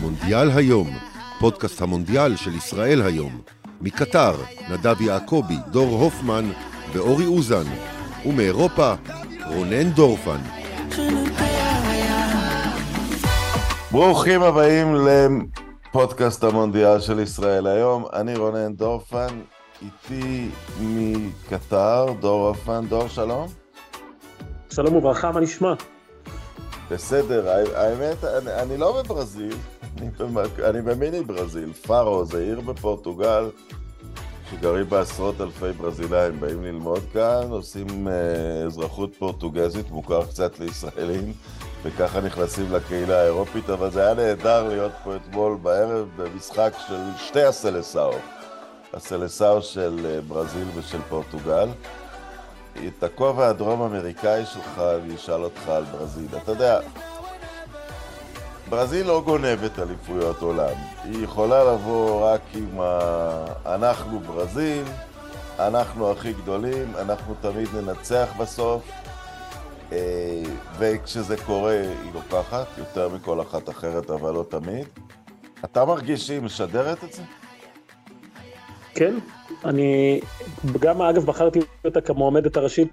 מונדיאל היום, פודקאסט המונדיאל של ישראל היום. מקטר, נדב יעקבי, דור הופמן ואורי אוזן. ומאירופה, רונן דורפן. ברוכים הבאים לפודקאסט המונדיאל של ישראל היום. אני רונן דורפן, איתי מקטר, דור הופמן. דור, שלום. שלום וברכה, מה נשמע? בסדר, האמת, אני, אני לא בברזיל, אני, אני במיני ברזיל, פארו זה עיר בפורטוגל, שגרים בה עשרות אלפי ברזילאים, באים ללמוד כאן, עושים אה, אזרחות פורטוגזית, מוכר קצת לישראלים, וככה נכנסים לקהילה האירופית, אבל זה היה נהדר להיות פה אתמול בערב במשחק של שתי הסלסאו, הסלסאו של אה, ברזיל ושל פורטוגל. את הכובע הדרום-אמריקאי שלך, אני אשאל אותך על ברזיל. אתה יודע, ברזיל לא גונבת אליפויות עולם. היא יכולה לבוא רק עם ה... אנחנו ברזיל, אנחנו הכי גדולים, אנחנו תמיד ננצח בסוף, אה, וכשזה קורה היא לוקחת, יותר מכל אחת אחרת, אבל לא תמיד. אתה מרגיש שהיא משדרת את זה? כן, אני גם אגב בחרתי אותה כמועמדת הראשית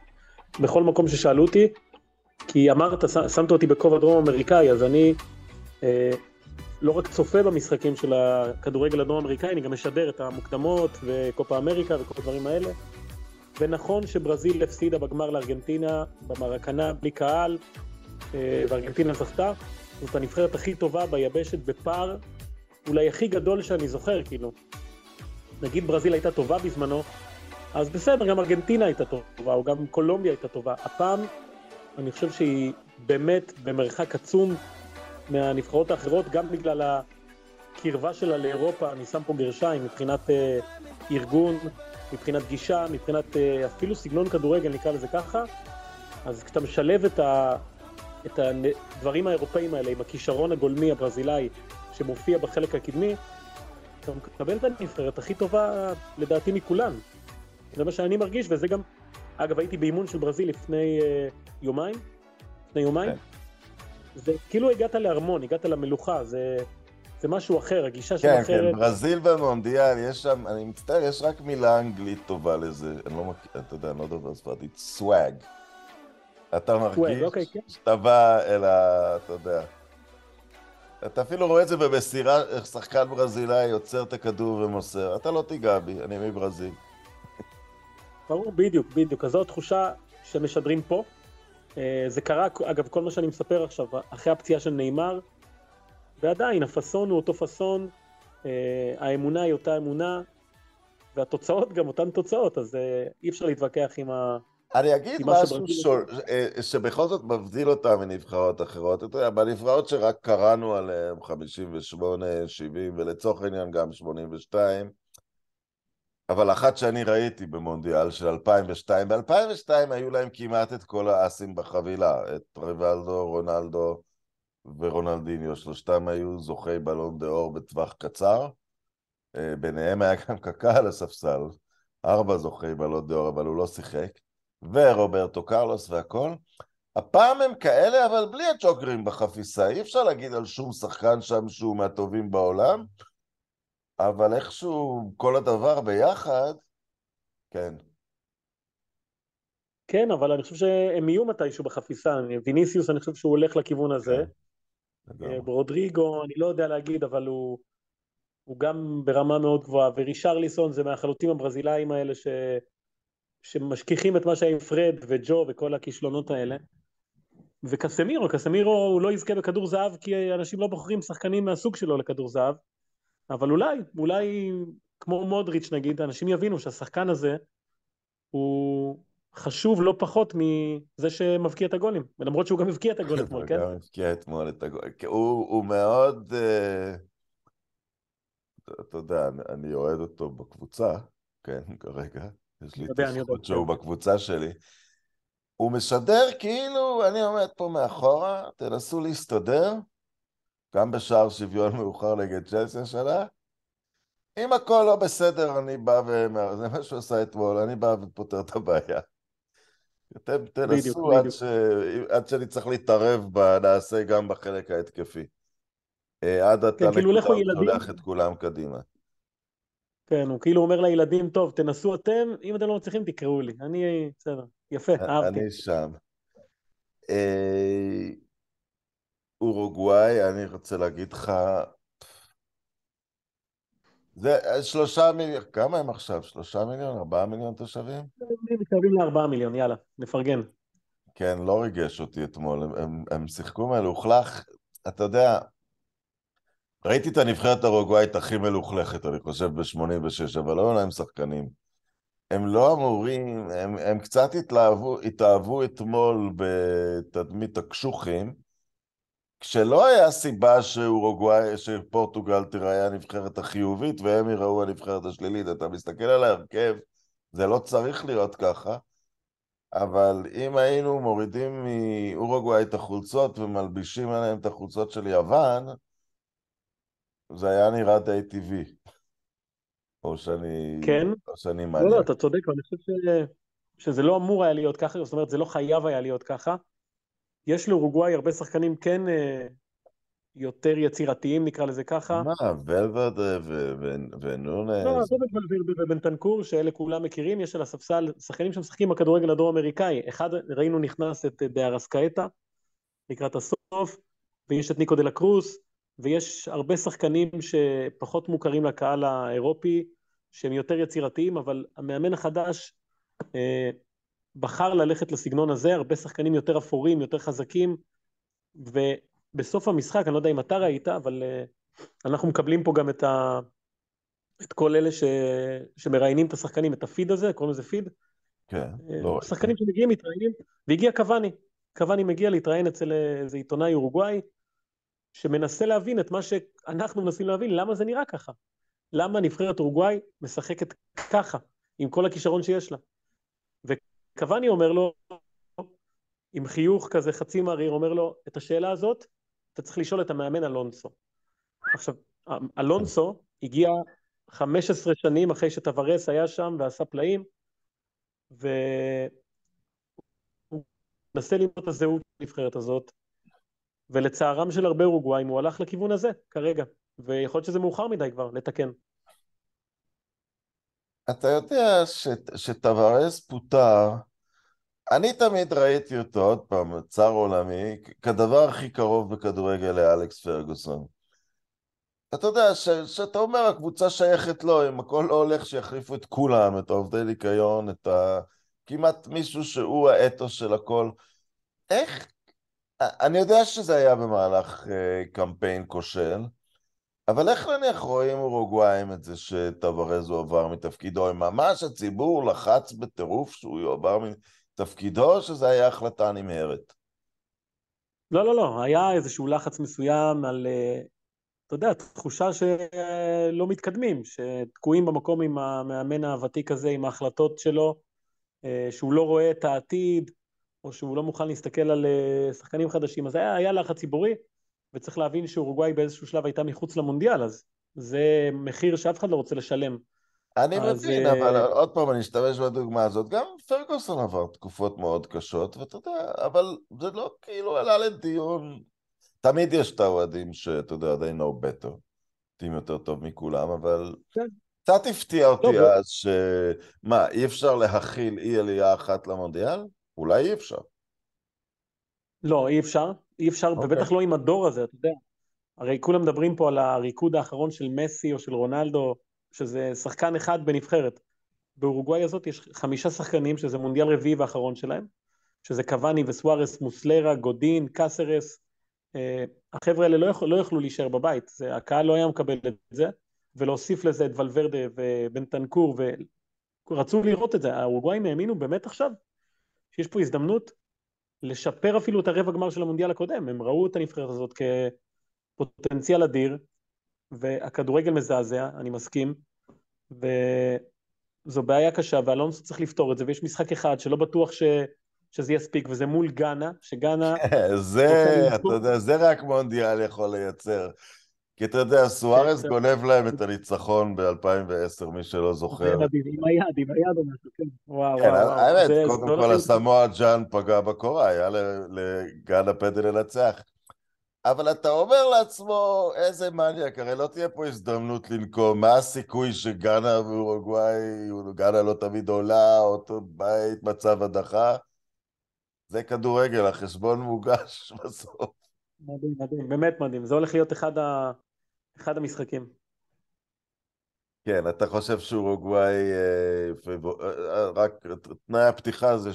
בכל מקום ששאלו אותי, כי אמרת, שמת אותי בכובע דרום אמריקאי, אז אני אה, לא רק צופה במשחקים של הכדורגל הדרום אמריקאי, אני גם משדר את המוקדמות וקופה אמריקה וכל הדברים האלה. ונכון שברזיל הפסידה בגמר לארגנטינה במרקנה בלי קהל, אה, וארגנטינה זכתה. זאת הנבחרת הכי טובה ביבשת בפער, אולי הכי גדול שאני זוכר, כאילו. נגיד ברזיל הייתה טובה בזמנו, אז בסדר, גם ארגנטינה הייתה טובה, או גם קולומביה הייתה טובה. הפעם, אני חושב שהיא באמת במרחק עצום מהנבחרות האחרות, גם בגלל הקרבה שלה לאירופה, אני שם פה גרשיים, מבחינת אה, ארגון, מבחינת גישה, מבחינת אה, אפילו סגנון כדורגל, נקרא לזה ככה. אז כשאתה משלב את, ה, את הדברים האירופאים האלה עם הכישרון הגולמי הברזילאי שמופיע בחלק הקדמי, אתה מקבל את הנבחרת הכי טובה לדעתי מכולן. זה מה שאני מרגיש, וזה גם, אגב הייתי באימון של ברזיל לפני uh, יומיים, לפני יומיים, כן. זה כאילו הגעת לארמון, הגעת למלוכה, זה, זה משהו אחר, הגישה כן, של אחרת. כן, כן, ברזיל במונדיאל, יש שם, אני מצטער, יש רק מילה אנגלית טובה לזה, אני לא מכיר, אתה יודע, אני לא דובר ספרדית, סוואג. אתה מרגיש אוקיי, כן. שאתה בא אל ה... אתה יודע. אתה אפילו רואה את זה במסירה, איך שחקן ברזילאי עוצר את הכדור ומוסר. אתה לא תיגע בי, אני מברזיל. ברור, בדיוק, בדיוק. אז זו התחושה שמשדרים פה. אה, זה קרה, אגב, כל מה שאני מספר עכשיו, אחרי הפציעה של נאמר, ועדיין, הפאסון הוא אותו פאסון, אה, האמונה היא אותה אמונה, והתוצאות גם אותן תוצאות, אז אה, אי אפשר להתווכח עם ה... אני אגיד משהו שור, אה, שבכל זאת מבדיל אותם מנבחרות אחרות. אתה יודע, בנבחרות שרק קראנו עליהן, 58, 70, ולצורך העניין גם 82, אבל אחת שאני ראיתי במונדיאל של 2002, ב-2002 היו להם כמעט את כל האסים בחבילה, את ריבלדו, רונלדו ורונלדיניו, שלושתם היו זוכי בלון דה אור בטווח קצר, אה, ביניהם היה גם קקה על הספסל, ארבע זוכי בלון דה אור, אבל הוא לא שיחק. ורוברטו קרלוס והכל. הפעם הם כאלה, אבל בלי הג'וקרים בחפיסה. אי אפשר להגיד על שום שחקן שם שהוא מהטובים בעולם, אבל איכשהו כל הדבר ביחד, כן. כן, אבל אני חושב שהם יהיו מתישהו בחפיסה. ויניסיוס, אני חושב שהוא הולך לכיוון הזה. כן. ברודריגו, אני לא יודע להגיד, אבל הוא, הוא גם ברמה מאוד גבוהה. ורישרליסון זה מהחלוצים הברזילאים האלה ש... שמשכיחים את מה שהיה עם פרד וג'ו וכל הכישלונות האלה. וקסמירו, קסמירו הוא לא יזכה בכדור זהב כי אנשים לא בוחרים שחקנים מהסוג שלו לכדור זהב, אבל אולי, אולי כמו מודריץ' נגיד, אנשים יבינו שהשחקן הזה הוא חשוב לא פחות מזה שמבקיע את הגולים, ולמרות שהוא גם הבקיע את הגול אתמול, כן? הוא גם הבקיע אתמול את הגול, הוא, הוא מאוד, uh, אתה יודע, אני אוהד אותו בקבוצה, כן, כרגע. יש לי את הזכות שהוא בקבוצה שלי. הוא משדר כאילו, אני עומד פה מאחורה, תנסו להסתדר, גם בשער שוויון מאוחר נגד צ'לסי השנה. אם הכל לא בסדר, אני בא ו... זה מה שהוא עשה אתמול, אני בא ופותר את הבעיה. אתם תנסו בדיוק, עד, בדיוק. ש... עד שאני צריך להתערב, נעשה גם בחלק ההתקפי. אה, עד אתה כאילו נקודה הוא שולח את כולם קדימה. כן, הוא כאילו אומר לילדים, טוב, תנסו אתם, אם אתם לא מצליחים תקראו לי. אני, בסדר, יפה, אהבתי. אני שם. אה, אורוגוואי, אני רוצה להגיד לך, זה שלושה מיליון, כמה הם עכשיו? שלושה מיליון? ארבעה מיליון תושבים? הם מתקרבים לארבעה מיליון, יאללה, נפרגן. כן, לא ריגש אותי אתמול, הם, הם, הם שיחקו מלוכלך, אתה יודע, ראיתי את הנבחרת הרוגואית הכי מלוכלכת, אני חושב, ב-86, אבל לא להם שחקנים. הם לא אמורים, הם, הם קצת התלהבו, התאהבו אתמול בתדמית הקשוחים, כשלא היה סיבה שאורוגוואי, שפורטוגל תיראה הנבחרת החיובית והם יראו הנבחרת השלילית. אתה מסתכל על ההרכב, זה לא צריך להיות ככה, אבל אם היינו מורידים מאורוגוואי את החולצות ומלבישים עליהם את החולצות של יוון, זה היה נראה די טבעי. או שאני... כן? או שאני מעניין. לא, לא, אתה צודק, ואני חושב ש... שזה לא אמור היה להיות ככה, זאת אומרת, זה לא חייב היה להיות ככה. יש לאורוגוואי הרבה שחקנים כן אה, יותר יצירתיים, נקרא לזה ככה. מה, ולווד ונונס? לא, עזוב את ולווד ובנטנקור, שאלה כולם מכירים, יש על הספסל שחקנים שמשחקים בכדורגל הדרום-אמריקאי. אחד, ראינו נכנס את דארסקאטה לקראת הסוף, ויש את ניקו דה לה קרוס, ויש הרבה שחקנים שפחות מוכרים לקהל האירופי, שהם יותר יצירתיים, אבל המאמן החדש אה, בחר ללכת לסגנון הזה, הרבה שחקנים יותר אפורים, יותר חזקים, ובסוף המשחק, אני לא יודע אם אתה ראית, אבל uh, אנחנו מקבלים פה גם את, ה... את כל אלה ש... שמראיינים את השחקנים, את הפיד הזה, קוראים לזה פיד. כן, uh, לא. שחקנים שמגיעים מתראיינים, והגיע קוואני. קוואני מגיע להתראיין אצל איזה עיתונאי אורוגוואי, שמנסה להבין את מה שאנחנו מנסים להבין, למה זה נראה ככה. למה נבחרת אורוגוואי משחקת ככה, עם כל הכישרון שיש לה. קוואני אומר לו, עם חיוך כזה חצי מריר, אומר לו, את השאלה הזאת אתה צריך לשאול את המאמן אלונסו. עכשיו, אלונסו הגיע 15 שנים אחרי שטוורס היה שם ועשה פלאים, והוא מנסה למצוא את הזהות הנבחרת הזאת, ולצערם של הרבה אורוגוואים הוא הלך לכיוון הזה כרגע, ויכול להיות שזה מאוחר מדי כבר לתקן. אתה יודע שטווארס פוטר, אני תמיד ראיתי אותו, עוד פעם, צר עולמי, כדבר הכי קרוב בכדורגל לאלכס פרגוסון. אתה יודע, ש, שאתה אומר, הקבוצה שייכת לו, אם הכל לא הולך, שיחליפו את כולם, את העובדי ניקיון, את ה... כמעט מישהו שהוא האתוס של הכל. איך... אני יודע שזה היה במהלך אה, קמפיין כושל, אבל איך נניח רואים אורוגוואים את זה שטוורז הוא עבר מתפקידו? אם ממש הציבור לחץ בטירוף שהוא יועבר מתפקידו, או שזו הייתה החלטה נמהרת? לא, לא, לא, היה איזשהו לחץ מסוים על, אה, אתה יודע, תחושה שלא מתקדמים, שתקועים במקום עם המאמן הוותיק הזה, עם ההחלטות שלו, אה, שהוא לא רואה את העתיד, או שהוא לא מוכן להסתכל על אה, שחקנים חדשים. אז היה, היה לחץ ציבורי. וצריך להבין שאורוגוואי באיזשהו שלב הייתה מחוץ למונדיאל, אז זה מחיר שאף אחד לא רוצה לשלם. אני אז... מבין, אבל אה, עוד פעם אני אשתמש בדוגמה הזאת, גם פרגוסון עבר תקופות מאוד קשות, ואתה יודע, אבל זה לא כאילו עלה לדיון. תמיד יש את האוהדים שאתה יודע, they know better, טים יותר טוב מכולם, אבל כן. קצת הפתיע אותי לא, אז ש... מה, אי אפשר להכיל אי עלייה אחת למונדיאל? אולי אי אפשר. לא, אי אפשר. אי אפשר, okay. ובטח אוקיי. לא עם הדור הזה, אתה יודע. הרי כולם מדברים פה על הריקוד האחרון של מסי או של רונלדו, שזה שחקן אחד בנבחרת. באורוגוואי הזאת יש חמישה שחקנים, שזה מונדיאל רביעי ואחרון שלהם, שזה קוואני וסוארס, מוסלרה, גודין, קאסרס. אה, החבר'ה האלה לא, יכול, לא יכלו להישאר בבית, זה, הקהל לא היה מקבל את זה, ולהוסיף לזה את ולוורדה ובנטנקור, ורצו לראות את זה. האורוגוואים האמינו באמת עכשיו שיש פה הזדמנות לשפר אפילו את הרבע גמר של המונדיאל הקודם, הם ראו את הנבחרת הזאת כפוטנציאל אדיר, והכדורגל מזעזע, אני מסכים, וזו בעיה קשה, ואלונסו צריך לפתור את זה, ויש משחק אחד שלא בטוח ש... שזה יספיק, וזה מול גאנה, שגאנה... זה, אתה יודע, זה רק מונדיאל יכול לייצר. כי אתה יודע, סוארס כן, גונב להם את הניצחון ב-2010, מי שלא זוכר. עם היד, עם היד או משהו, כן. וואו, כן, וואו. האמת, קודם כל הסמואל ג'אן פגע בקורה, היה לגן הפדל לנצח. אבל אתה אומר לעצמו, איזה מניאק, הרי לא תהיה פה הזדמנות לנקום, מה הסיכוי שגאנה ואורוגוואי, גאנה לא תמיד עולה, אותו בית, מצב הדחה? זה כדורגל, החשבון מוגש בסוף. מדהים, מדהים, באמת מדהים, זה הולך להיות אחד, ה... אחד המשחקים. כן, אתה חושב שאורוגוואי, אה, אה, רק תנאי הפתיחה זה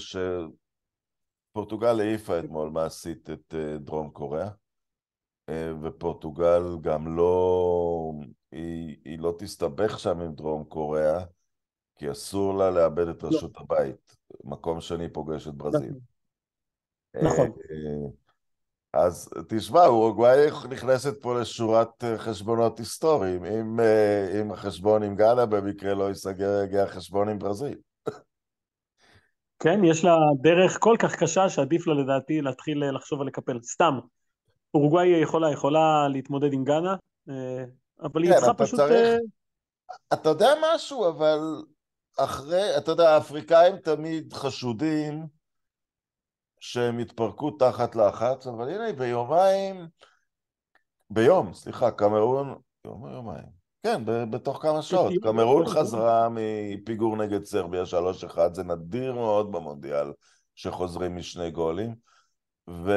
שפורטוגל העיפה אתמול מעשית את אה, דרום קוריאה. אה, ופורטוגל גם לא, היא, היא לא תסתבך שם עם דרום קוריאה, כי אסור לה לאבד את לא. רשות לא. הבית. מקום שני פוגש את ברזיל. נכון. אה, אז תשמע, אורוגוואי נכנסת פה לשורת אה, חשבונות היסטוריים. אם, אם החשבון עם גאנה במקרה לא ייסגר, יגיע החשבון עם ברזיל. כן, יש לה דרך כל כך קשה שעדיף לה לדעתי להתחיל לחשוב על לקפל. סתם, אורוגוואי יכולה, יכולה להתמודד עם גאנה, אה, אבל היא כן, צריכה פשוט... צריך... אה, אתה יודע משהו, אבל אחרי, אתה יודע, האפריקאים תמיד חשודים שהם התפרקו תחת לחץ, אבל הנה, ביומיים, ביום, סליחה, קמרון, יום או יומיים? כן, בתוך כמה שעות. קמרון חזרה מפיגור נגד סרביה 3-1, זה נדיר מאוד במונדיאל שחוזרים משני גולים. ו...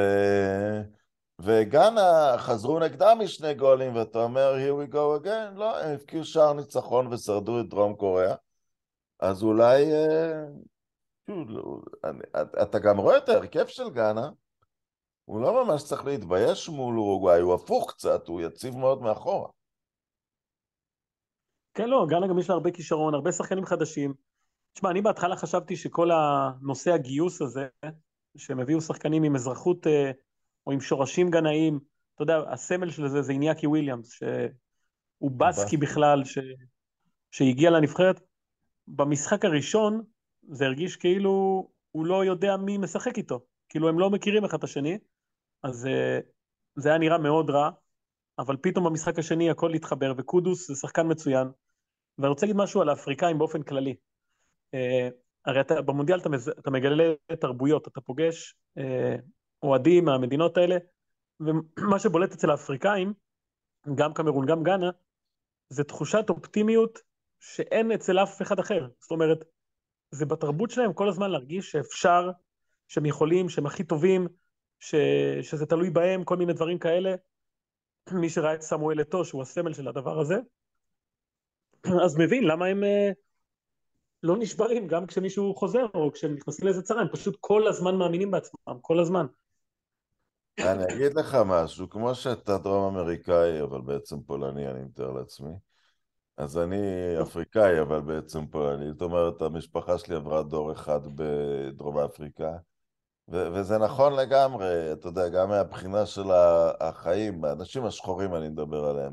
וגאנה חזרו נגדם משני גולים, ואתה אומר, here we go again, לא, הם הבקיעו שער ניצחון ושרדו את דרום קוריאה, אז אולי... אה, לא, אתה גם רואה את ההרכב של גאנה, הוא לא ממש צריך להתבייש מול אורוגוואי, הוא הפוך קצת, הוא יציב מאוד מאחורה. כן, לא, גאנה גם יש לה הרבה כישרון, הרבה שחקנים חדשים. תשמע, אני בהתחלה חשבתי שכל הנושא הגיוס הזה, שהם הביאו שחקנים עם אזרחות אה, או עם שורשים גנאים, אתה יודע, הסמל של זה זה איניאקי וויליאמס, שהוא בסקי בכלל, ש... שהגיע לנבחרת. במשחק הראשון זה הרגיש כאילו הוא לא יודע מי משחק איתו, כאילו הם לא מכירים אחד את השני, אז אה, זה היה נראה מאוד רע, אבל פתאום במשחק השני הכל התחבר, וקודוס זה שחקן מצוין. ואני רוצה להגיד משהו על האפריקאים באופן כללי. אה, הרי אתה, במונדיאל אתה, מז... אתה מגלה תרבויות, אתה פוגש אה, אוהדים מהמדינות האלה, ומה שבולט אצל האפריקאים, גם קמרון, גם גאנה, זה תחושת אופטימיות שאין אצל אף אחד אחר. זאת אומרת, זה בתרבות שלהם כל הזמן להרגיש שאפשר, שהם יכולים, שהם הכי טובים, ש... שזה תלוי בהם, כל מיני דברים כאלה. מי שראה את סמואל אתו, שהוא הסמל של הדבר הזה, אז מבין למה הם אה, לא נשברים גם כשמישהו חוזר או כשהם נכנסים לאיזה צרה, הם פשוט כל הזמן מאמינים בעצמם, כל הזמן. אני אגיד לך משהו, כמו שאתה דרום אמריקאי, אבל בעצם פולני, אני מתאר לעצמי. אז אני אפריקאי, אבל בעצם פולני. זאת אומרת, המשפחה שלי עברה דור אחד בדרום אפריקה, ו- וזה נכון לגמרי, אתה יודע, גם מהבחינה של החיים, האנשים השחורים אני מדבר עליהם.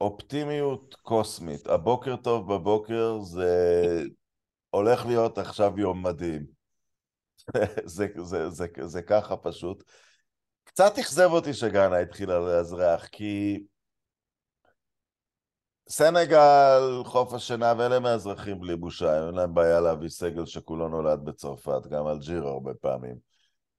אופטימיות קוסמית. הבוקר טוב בבוקר זה הולך להיות עכשיו יום מדהים. זה, זה, זה, זה, ככה פשוט. קצת אכזב אותי שגאנה התחילה לאזרח, כי סנגל, חוף השינה, ואלה מהאזרחים בלי בושה, אין להם בעיה להביא סגל שכולו נולד בצרפת, גם אלג'יר הרבה פעמים.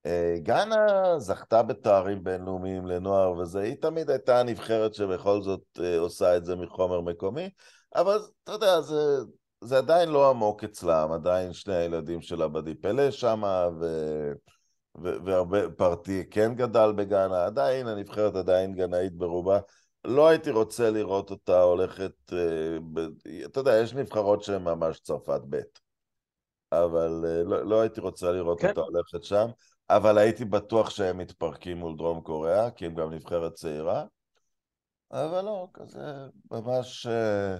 אה, גאנה זכתה בתארים בינלאומיים לנוער וזה, היא תמיד הייתה הנבחרת שבכל זאת אה, עושה את זה מחומר מקומי, אבל אתה יודע, זה, זה עדיין לא עמוק אצלם, עדיין שני הילדים שלה בדיפלה שמה, ו... והרבה, פרטי כן גדל בגאנה, עדיין, הנבחרת עדיין גנאית ברובה. לא הייתי רוצה לראות אותה הולכת, אה, ב... אתה יודע, יש נבחרות שהן ממש צרפת ב', אבל אה, לא, לא הייתי רוצה לראות כן. אותה הולכת שם, אבל הייתי בטוח שהם מתפרקים מול דרום קוריאה, כי הם גם נבחרת צעירה, אבל לא, כזה ממש אה,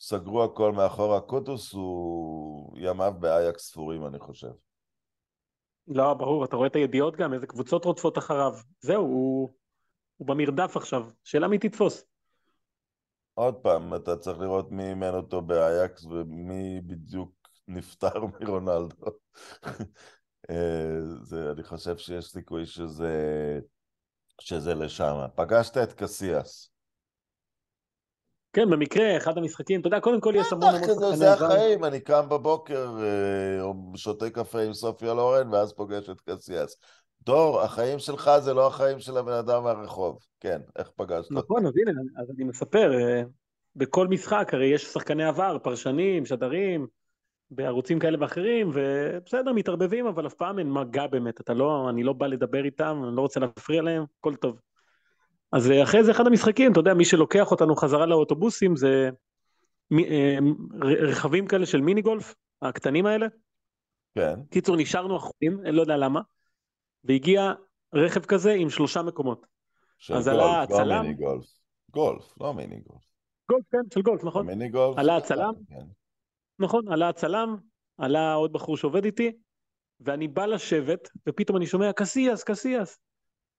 סגרו הכל מאחור. הקודוס הוא ימיו באייקס ספורים, אני חושב. לא, ברור, אתה רואה את הידיעות גם, איזה קבוצות רודפות אחריו. זהו, הוא, הוא במרדף עכשיו, שאלה מי תתפוס. עוד פעם, אתה צריך לראות מי אימן אותו באייקס ומי בדיוק נפטר מרונלדו. אה, זה, אני חושב שיש סיכוי שזה, שזה לשם. פגשת את קסיאס. כן, במקרה, אחד המשחקים, אתה יודע, קודם כל יש המון המון שחקני זה החיים, אני קם בבוקר, אה, שותה קפה עם סופיה לורן, ואז פוגש את קסיאס. דור, החיים שלך זה לא החיים של הבן אדם מהרחוב. כן, איך פגשת? נכון, אז הנה, אז אני מספר, אה, בכל משחק הרי יש שחקני עבר, פרשנים, שדרים, בערוצים כאלה ואחרים, ובסדר, מתערבבים, אבל אף פעם אין מגע באמת, אתה לא, אני לא בא לדבר איתם, אני לא רוצה להפריע להם, הכל טוב. אז אה, אחרי זה אחד המשחקים, אתה יודע, מי שלוקח אותנו חזרה לאוטובוסים זה אה, רכבים כאלה של מיני גולף, הקטנים האלה. כן. קיצור, נשארנו אחרונים, לא יודע למה, והגיע רכב כזה עם שלושה מקומות. של אז גולף, עלה הצלם. לא מיני גולף. גולף, לא מיני גולף. גולף, כן, של גולף, נכון. מיני גולף. עלה הצלם, כן. נכון, עלה הצלם, עלה עוד בחור שעובד איתי, ואני בא לשבת, ופתאום אני שומע קסיאס, קסיאס.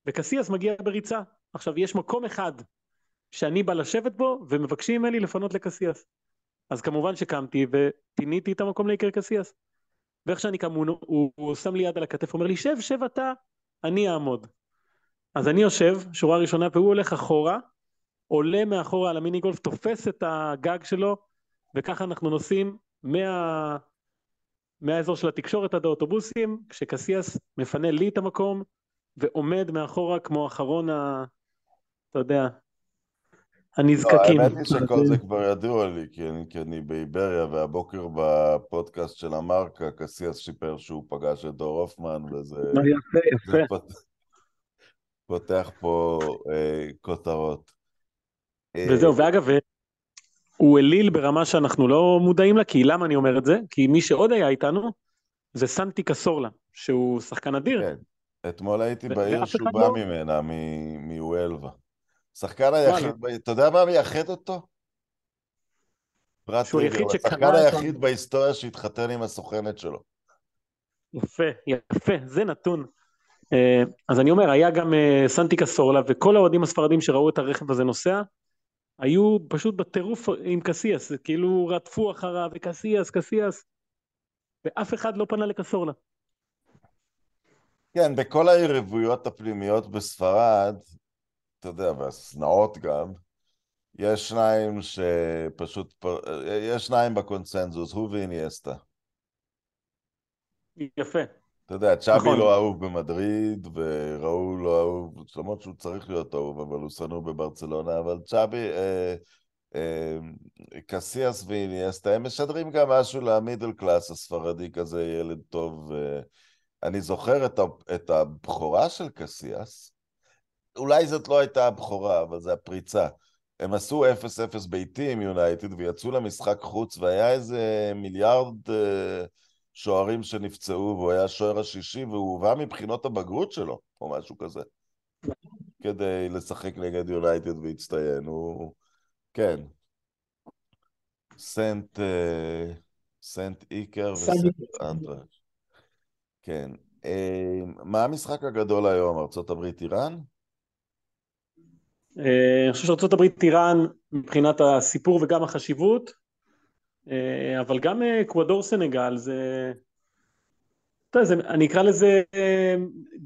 וקסיאס מגיע בריצה. עכשיו, יש מקום אחד שאני בא לשבת בו, ומבקשים ממני לפנות לקסיאס. אז כמובן שקמתי ופיניתי את המקום לאיקר קסיאס. ואיך שאני קם, הוא, הוא, הוא שם לי יד על הכתף, אומר לי, שב, שב אתה, אני אעמוד. אז אני יושב, שורה ראשונה, והוא הולך אחורה, עולה מאחורה על המיני גולף, תופס את הגג שלו, וככה אנחנו נוסעים מה... מהאזור של התקשורת עד האוטובוסים, כשקסיאס מפנה לי את המקום, ועומד מאחורה כמו אחרון ה... אתה יודע, הנזקקים. לא, האמת היא שכל זה כבר ידוע לי, כי אני, כי אני באיבריה, והבוקר בפודקאסט של המרקה, קסיאס שיפר שהוא פגש את דור הופמן, וזה... יפה, יפה. פות, פותח פה אה, כותרות. וזהו, אה, ואגב, הוא אליל ברמה שאנחנו לא מודעים לה, כי למה אני אומר את זה? כי מי שעוד היה איתנו זה סנטי קסורלה, שהוא שחקן אדיר. כן, אתמול הייתי בעיר שהוא בא לא... ממנה, מוולווה. שחקן היחיד, אתה יודע מה מייחד אותו? פרט טריוויה, הוא השחקן היחיד בהיסטוריה שהתחתן עם הסוכנת שלו. יפה, יפה, זה נתון. אה, אז אני אומר, היה גם אה, סנטי קסורלה, וכל האוהדים הספרדים שראו את הרכב הזה נוסע, היו פשוט בטירוף עם קסיאס, כאילו רדפו אחריו, וקסיאס, קסיאס, ואף אחד לא פנה לקסורלה. כן, בכל היריבויות הפנימיות בספרד, אתה יודע, והשנאות גם, יש שניים שפשוט, יש שניים בקונצנזוס, הוא ואיניאסטה. יפה. אתה יודע, צ'אבי נכון. לא אהוב במדריד, וראול לא אהוב, למרות שהוא צריך להיות אהוב, אבל הוא שנוא בברצלונה, אבל צ'אבי, אה, אה, קסיאס ואיניאסטה, הם משדרים גם משהו למידל קלאס הספרדי, כזה ילד טוב. אה, אני זוכר את, את הבכורה של קסיאס, אולי זאת לא הייתה הבכורה, אבל זו הפריצה. הם עשו 0-0 ביתי עם יונייטד ויצאו למשחק חוץ, והיה איזה מיליארד uh, שוערים שנפצעו, והוא היה השוער השישי, והוא הובא מבחינות הבגרות שלו, או משהו כזה, כדי לשחק נגד יונייטד והצטיין. הוא... כן. סנט... Uh, סנט איקר וסנט אנדרש. כן. Uh, מה המשחק הגדול היום, ארה"ב איראן? אה, אני חושב שארה"ב איראן מבחינת הסיפור וגם החשיבות, אה, אבל גם אקוודור סנגל זה, אתה יודע, זה, אני אקרא לזה אה,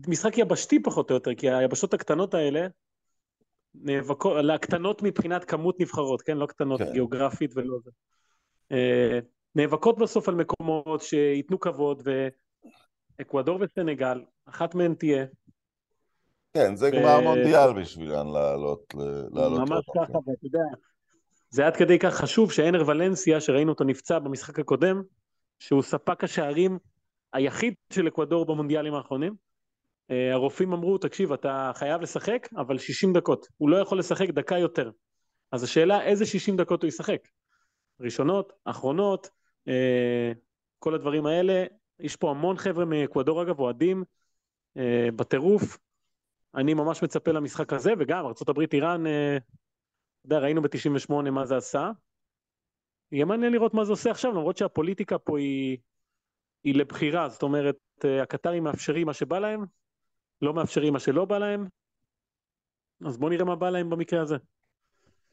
משחק יבשתי פחות או יותר, כי היבשות הקטנות האלה נאבקות, הקטנות מבחינת כמות נבחרות, כן? לא קטנות כן. גיאוגרפית ולא זה. נאבקות בסוף על מקומות שייתנו כבוד, ואקוודור וסנגל, אחת מהן תהיה, כן, זה גמר מונדיאל בשבילן לעלות. ממש ככה, ואתה יודע, זה עד כדי כך חשוב שאנר ולנסיה, שראינו אותו נפצע במשחק הקודם, שהוא ספק השערים היחיד של אקוודור במונדיאלים האחרונים. אה, הרופאים אמרו, תקשיב, אתה חייב לשחק, אבל 60 דקות. הוא לא יכול לשחק דקה יותר. אז השאלה, איזה 60 דקות הוא ישחק? ראשונות, אחרונות, אה, כל הדברים האלה. יש פה המון חבר'ה מאקוודור, אגב, אוהדים אה, בטירוף. אני ממש מצפה למשחק הזה, וגם ארה"ב איראן, אה, אתה יודע, ראינו ב-98 מה זה עשה. יהיה מעניין לראות מה זה עושה עכשיו, למרות שהפוליטיקה פה היא, היא לבחירה, זאת אומרת, אה, הקטרים מאפשרים מה שבא להם, לא מאפשרים מה שלא בא להם, אז בואו נראה מה בא להם במקרה הזה.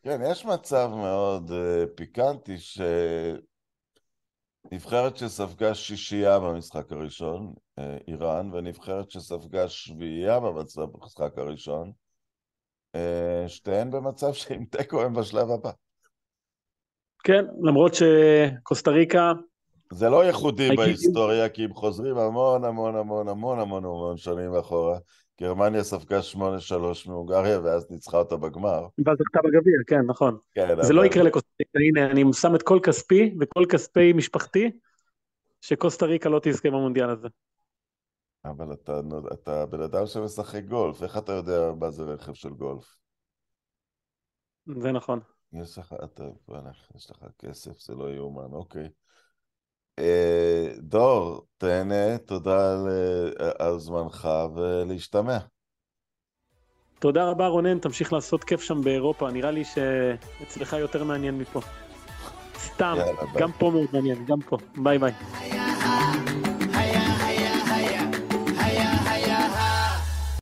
כן, יש מצב מאוד uh, פיקנטי ש... נבחרת שספגה שישייה במשחק הראשון, אה, איראן, ונבחרת שספגה שביעייה במשחק הראשון, אה, שתיהן במצב שעם תיקו הם בשלב הבא. כן, למרות שקוסטה ריקה זה לא ייחודי בהיסטוריה, כי הם חוזרים המון המון המון המון המון המון שנים אחורה. גרמניה ספגה 8-3 מהונגריה, ואז ניצחה אותה בגמר. ואז זכתה בגביע, כן, נכון. כן, זה אבל... לא יקרה לקוסטה ריקה, הנה, אני שם את כל כספי וכל כספי משפחתי, שקוסטה ריקה לא תזכה במונדיאל הזה. אבל אתה, אתה בן אדם שמשחק גולף, איך אתה יודע מה זה רכב של גולף? זה נכון. יש לך, אתה, יש לך כסף, זה לא יאומן, אוקיי. אה, דור, תהנה, תודה על, על זמנך ולהשתמע. תודה רבה רונן, תמשיך לעשות כיף שם באירופה, נראה לי שאצלך יותר מעניין מפה. סתם, גם פה מאוד מעניין, גם פה. ביי ביי.